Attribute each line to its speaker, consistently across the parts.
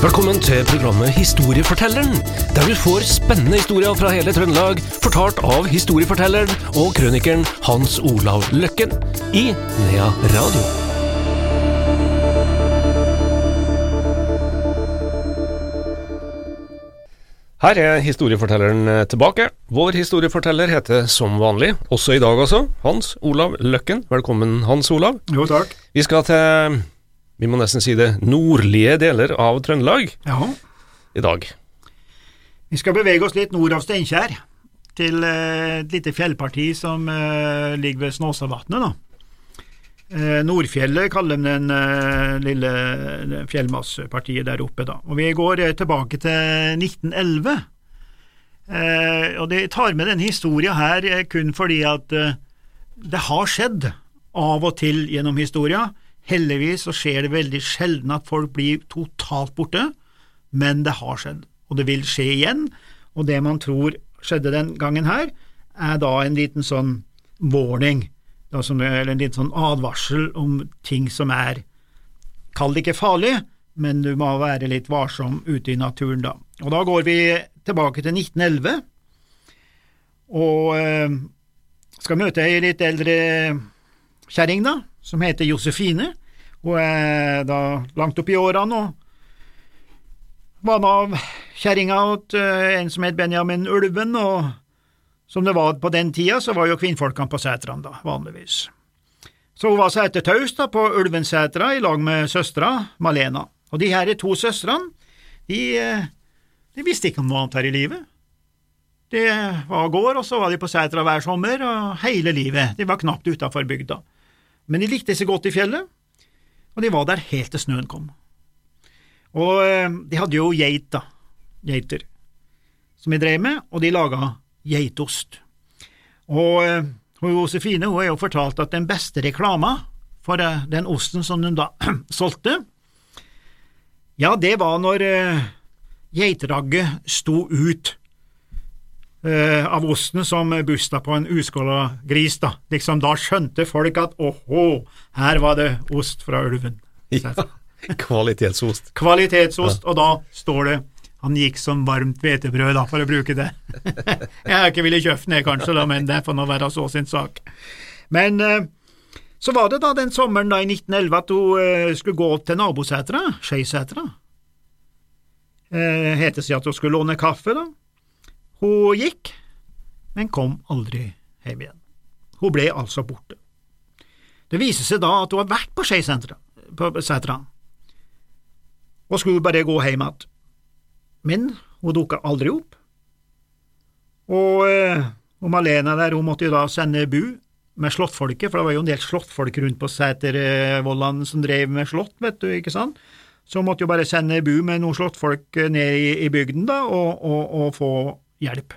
Speaker 1: Velkommen til programmet Historiefortelleren, der du får spennende historier fra hele Trøndelag, fortalt av historiefortelleren og krønikeren Hans Olav Løkken i Nea Radio. Her er historiefortelleren tilbake. Vår historieforteller heter som vanlig, også i dag altså, Hans Olav Løkken. Velkommen, Hans Olav.
Speaker 2: Jo, takk.
Speaker 1: Vi skal til, vi må nesten si det, nordlige deler av Trøndelag
Speaker 2: Ja.
Speaker 1: i dag.
Speaker 2: Vi skal bevege oss litt nord av Steinkjer, til eh, et lite fjellparti som eh, ligger ved Snåsavatnet. da. Eh, Nordfjellet kaller de den lille fjellmassepartiet der oppe. da. Og Vi går tilbake til 1911. Eh, og Det tar med denne historien her kun fordi at det har skjedd av og til gjennom historien. Heldigvis så skjer det veldig sjelden at folk blir totalt borte, men det har skjedd, og det vil skje igjen. Og det man tror skjedde den gangen her, er da en liten sånn warning, eller en liten sånn advarsel om ting som er Kall det ikke farlig, men du må være litt varsom ute i naturen da. Og da går vi tilbake til 1911, og eh, skal møte ei litt eldre kjerring, da, som heter Josefine. Hun er da langt opp i årene og var av kjerringa til en som het Benjamin Ulven, og som det var på den tida, så var jo kvinnfolkene på setrene, da, vanligvis. Så hun var setertaus på Ulvensetra i lag med søstera Malena, og de her to søstrene, de, eh, de visste ikke om noe annet her i livet. De var gård, og så var de på setra hver sommer, og hele livet, de var knapt utafor bygda. Men de likte seg godt i fjellet, og de var der helt til snøen kom. Og eh, de hadde jo geit, da, geiter, som de drev med, og de laga geitost. Og eh, hun Josefine hun har jo fortalt at den beste reklama for eh, den osten som de da solgte, ja, det var når geiteragget sto ut eh, av osten som busta på en uskåla gris, da. Liksom da skjønte folk at åhå, her var det ost fra ulven.
Speaker 1: Ja, kvalitetsost.
Speaker 2: Kvalitetsost, og da står det han gikk som varmt hvetebrød, da, for å bruke det. Jeg har ikke villet kjøpe den, kanskje, da, men det får nå være så sin sak. Men eh, så var det da den sommeren da i 1911 at hun eh, skulle gå til nabosetra, Skeisetra. Eh, det seg at hun skulle låne kaffe, da. Hun gikk, men kom aldri hjem igjen. Hun ble altså borte. Det viser seg da at hun har vært på Skeisetra, og skulle bare gå hjem igjen. Men hun dukka aldri opp. Og, eh, og Malena der, hun måtte jo da sende bu med slåttfolket, for det var jo en del slåttfolk rundt på Sætervollan som drev med slått, vet du, ikke sant? Så hun måtte jo bare sende bu med noen slåttfolk ned i, i bygden da, og, og, og få hjelp.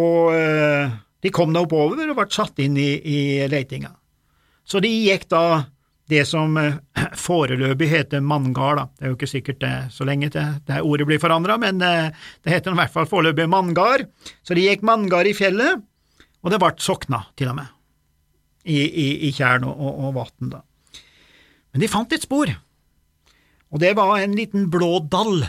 Speaker 2: Og eh, de kom da oppover og ble satt inn i, i leitinga. Så de gikk da det som eh, foreløpig heter manngard. Det er jo ikke sikkert det så lenge til det ordet blir forandra, men eh, det heter i hvert fall foreløpig manngard. Så de gikk manngard i fjellet, og det ble sokna til og med, i, i, i tjern og, og, og vatn, da. Men de fant et spor, og det var en liten blå dall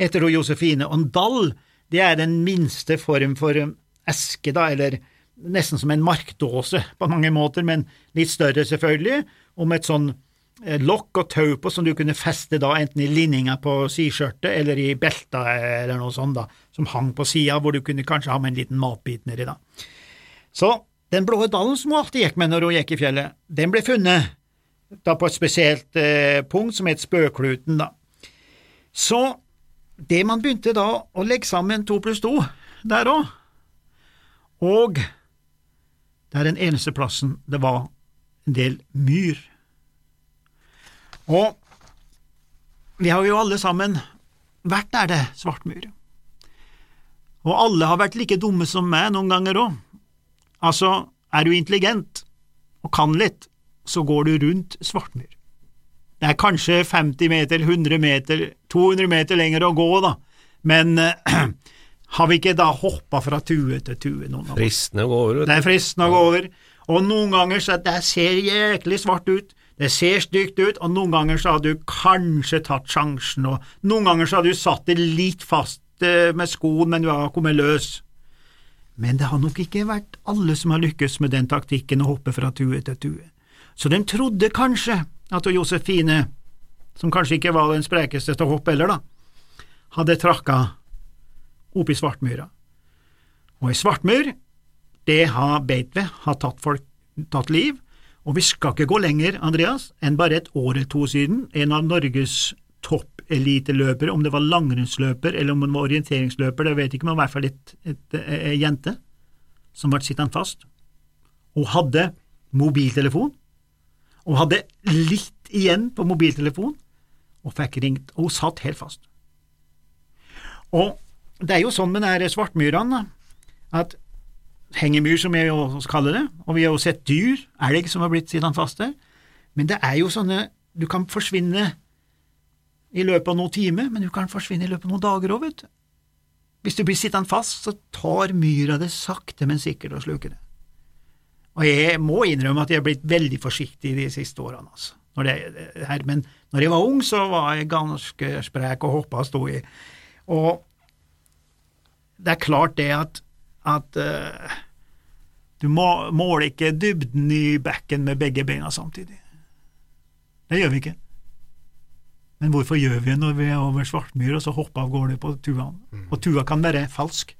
Speaker 2: etter Josefine, og en dall, det er den minste form for um, eske, da, eller nesten som en markdåse på mange måter, men litt større selvfølgelig, og med et sånn eh, lokk og tau på som du kunne feste da enten i linninga på siskjørtet eller i belta eller noe sånt da, som hang på sida, hvor du kunne kanskje ha med en liten matbit nedi da. Så den blå dallen som hun alltid gikk med når hun gikk i fjellet, den ble funnet da på et spesielt eh, punkt som het Spøkluten, da. Så det man begynte da å legge sammen to pluss to der òg, og det er den eneste plassen det var en del myr. Og vi har jo alle sammen vært der det er svartmyr. Og alle har vært like dumme som meg noen ganger òg. Altså, er du intelligent og kan litt, så går du rundt svartmyr. Det er kanskje 50 meter, 100 meter, 200 meter lenger å gå, da, men eh, har vi ikke da hoppa fra tue til tue noen av oss?
Speaker 1: Fristende å gå over.
Speaker 2: Det er fristende å gå over, og noen ganger så det ser jæklig svart ut, Det ser stygt ut, og noen ganger så har du kanskje tatt sjansen, og noen ganger så har du satt det litt fast eh, med skoen, men du har kommet løs. Men det har nok ikke vært alle som har lykkes med den taktikken å hoppe fra tue til tue. Så de trodde kanskje at Josefine, som kanskje ikke var den sprekeste til å hoppe heller, da, hadde trakka opp i Svartmyra. Og ei svartmyr, det har Beitve har tatt, folk, tatt liv, og vi skal ikke gå lenger, Andreas, enn bare et år eller to siden. En av Norges toppeliteløpere, om det var langrennsløper eller om det var orienteringsløper, det vet jeg ikke, men i hvert fall ei jente, som ble sittende fast, og hadde mobiltelefon, og hadde litt igjen på mobiltelefonen, og fikk ringt, og hun satt helt fast. Og det er jo sånn med de svartmyrene, at hengemyr, som jeg jo kaller det, og vi har jo sett dyr, elg som har blitt sittende fast der, men det er jo sånne Du kan forsvinne i løpet av noen timer, men du kan forsvinne i løpet av noen dager òg, vet du. Hvis du blir sittende fast, så tar myra det sakte, men sikkert og sluker det. Og jeg må innrømme at jeg har blitt veldig forsiktig de siste årene, altså. Når det, her, men når jeg var ung, så var jeg ganske sprek og hoppa og sto i. Og det er klart det at at uh, du må, måler ikke dybden i bekken med begge beina samtidig. Det gjør vi ikke. Men hvorfor gjør vi det når vi er over Svartmyr og så hopper av gårde på tuaen? Mm. Og tua kan være falsk.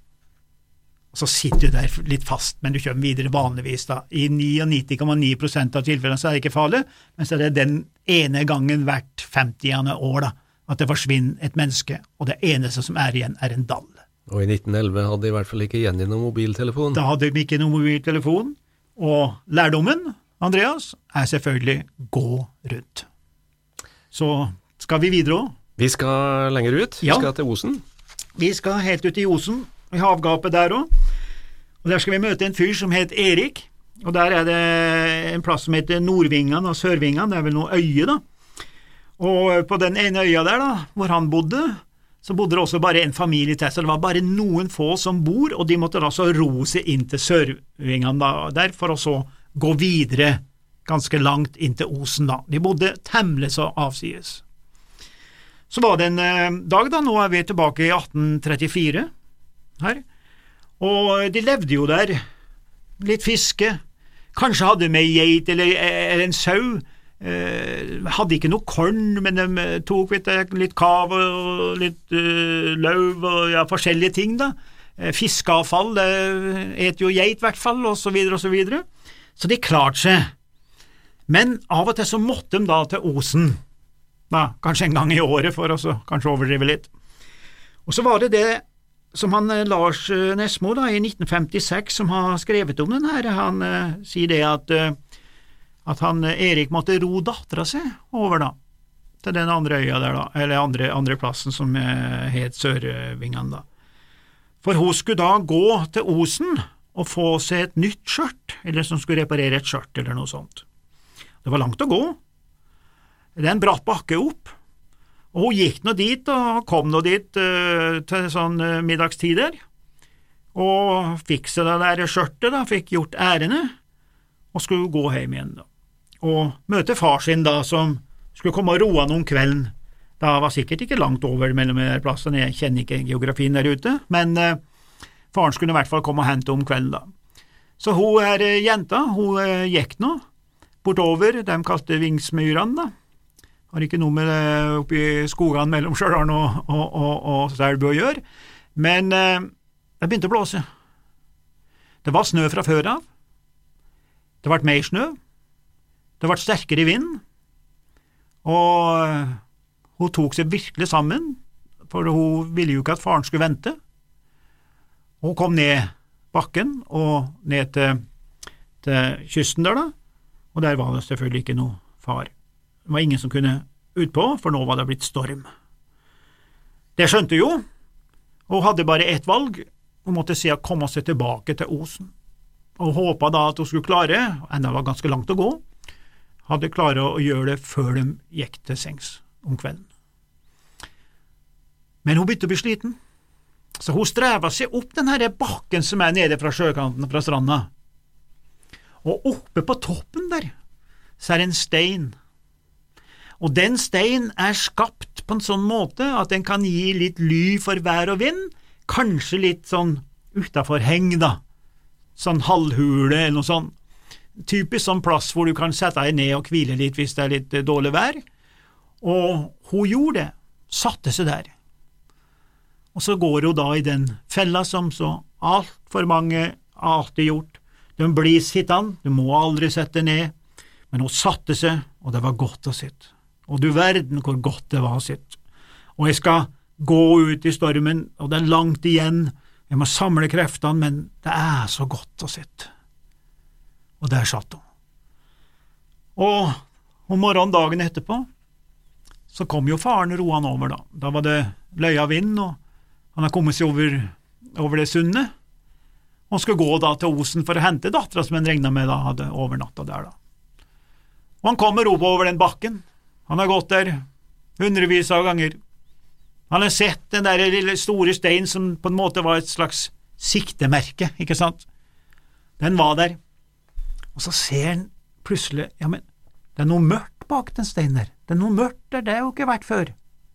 Speaker 2: Så sitter du der litt fast, men du kommer videre vanligvis. da. I 99,9 av tilfellene så er det ikke farlig, men så er det den ene gangen hvert 50. år da, at det forsvinner et menneske, og det eneste som er igjen, er en dall.
Speaker 1: Og i 1911 hadde de i hvert fall ikke Jenny noen mobiltelefon.
Speaker 2: Da hadde de ikke noen mobiltelefon, og lærdommen, Andreas, er selvfølgelig gå rundt. Så skal vi videre òg.
Speaker 1: Vi skal lenger ut. Vi
Speaker 2: ja.
Speaker 1: skal til Osen.
Speaker 2: Vi skal helt ut i Osen, i havgapet der òg. Og Der skal vi møte en fyr som het Erik. Og Der er det en plass som heter Nordvingan og Sørvingan, det er vel noe øye, da. Og på den ene øya der, da, hvor han bodde, så bodde det også bare en familie til, så det var bare noen få som bor, og de måtte da så ro seg inn til Sørvingene der for å så gå videre ganske langt inn til Osen, da. De bodde temmelig så avsides. Så var det en eh, dag, da, nå er vi tilbake i 1834 her, og de levde jo der, litt fiske, kanskje hadde med geit eller, eller en sau, Eh, hadde ikke noe korn, men de eh, tok du, litt kav og litt uh, lauv og ja, forskjellige ting. da. Fiskeavfall et jo geit, i hvert fall, og så videre og så videre. Så de klarte seg. Men av og til så måtte de da til Osen, da, kanskje en gang i året, for å kanskje overdrive litt. Og så var det det som han Lars Nesmo da, i 1956 som har skrevet om den her, han uh, sier det at uh, at han eh, Erik måtte ro dattera si over, da, til den andre øya der, da, eller andre, andre plassen som uh, het Sørvingene, da. For hun skulle da gå til Osen og få seg et nytt skjørt, eller som skulle reparere et skjørt, eller noe sånt. Det var langt å gå. Det er en bratt bakke opp, og hun gikk nå dit, og kom nå dit uh, til sånn uh, middagstider, og fikk seg det der skjørtet, da, fikk gjort ærene, og skulle gå hjem igjen, da og møte far sin da, som skulle komme og roe han om kvelden. Da var sikkert ikke langt over mellom de plassene, jeg kjenner ikke geografien der ute, men uh, faren skulle i hvert fall komme og hente om kvelden, da. Så hun her jenta, hun gikk nå bortover, de kalte Vingsmyrene, da. Har ikke noe med det oppi skogene mellom Stjørdal og, og, og, og Selbu å gjøre, men eh, det begynte å blåse. Det var snø fra før av. Det ble mer snø, det ble sterkere vind, og hun tok seg virkelig sammen, for hun ville jo ikke at faren skulle vente. Hun kom ned bakken og ned til, til kysten der, da, og der var det selvfølgelig ikke noe far. Det var ingen som kunne utpå, for nå var det blitt storm. Det skjønte jo, og hadde bare ett valg, hun måtte si å komme seg tilbake til Osen, og håpa da at hun skulle klare, enda var ganske langt å gå, hadde klart å gjøre det før de gikk til sengs om kvelden. Men hun begynte å bli sliten, så hun streva seg opp den bakken som er nede fra sjøkanten fra stranda, og oppe på toppen der så er det en stein Og den steinen er skapt på en sånn måte at den kan gi litt ly for vær og vind, kanskje litt sånn utafor heng, da, sånn halvhule eller noe sånt. Typisk sånn plass hvor du kan sette deg ned og hvile litt hvis det er litt eh, dårlig vær. Og hun gjorde det, satte seg der. Og så går hun da i den fella som så altfor mange alltid gjort. De blir sittende, du må aldri sette ned, men hun satte seg, og det var godt å sitte. Og du verden hvor godt det var å sitte. Og jeg skal gå ut i stormen, og det er langt igjen, jeg må samle kreftene, men det er så godt å sitte. Og der satt hun. Og om morgenen dagen etterpå så kom jo faren roende over, da. Da var det løya vind, og han har kommet seg over, over det sundet. Han skulle gå da til Osen for å hente dattera som han regna med da hadde overnatta der, da. Og han kommer over den bakken. Han har gått der hundrevis av ganger. Han har sett den der lille store steinen som på en måte var et slags siktemerke, ikke sant. Den var der. Og så ser han plutselig, ja, men det er noe mørkt bak den steinen der. Det er noe mørkt der, det har jo ikke vært før.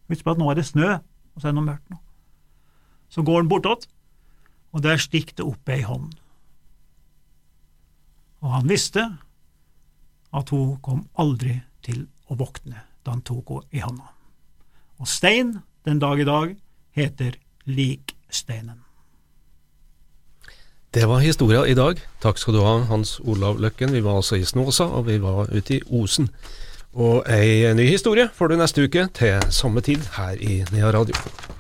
Speaker 2: Husk på at nå er det snø, og så er det noe mørkt nå. Så går han bortåt, og der stikker det opp ei hånd. Og han visste at hun kom aldri til å våkne da han tok henne i hånda. Og stein den dag i dag heter Liksteinen.
Speaker 1: Det var historia i dag. Takk skal du ha, Hans Olav Løkken. Vi var altså i Snåsa, og vi var ute i Osen. Og ei ny historie får du neste uke til samme tid her i Nea Radio.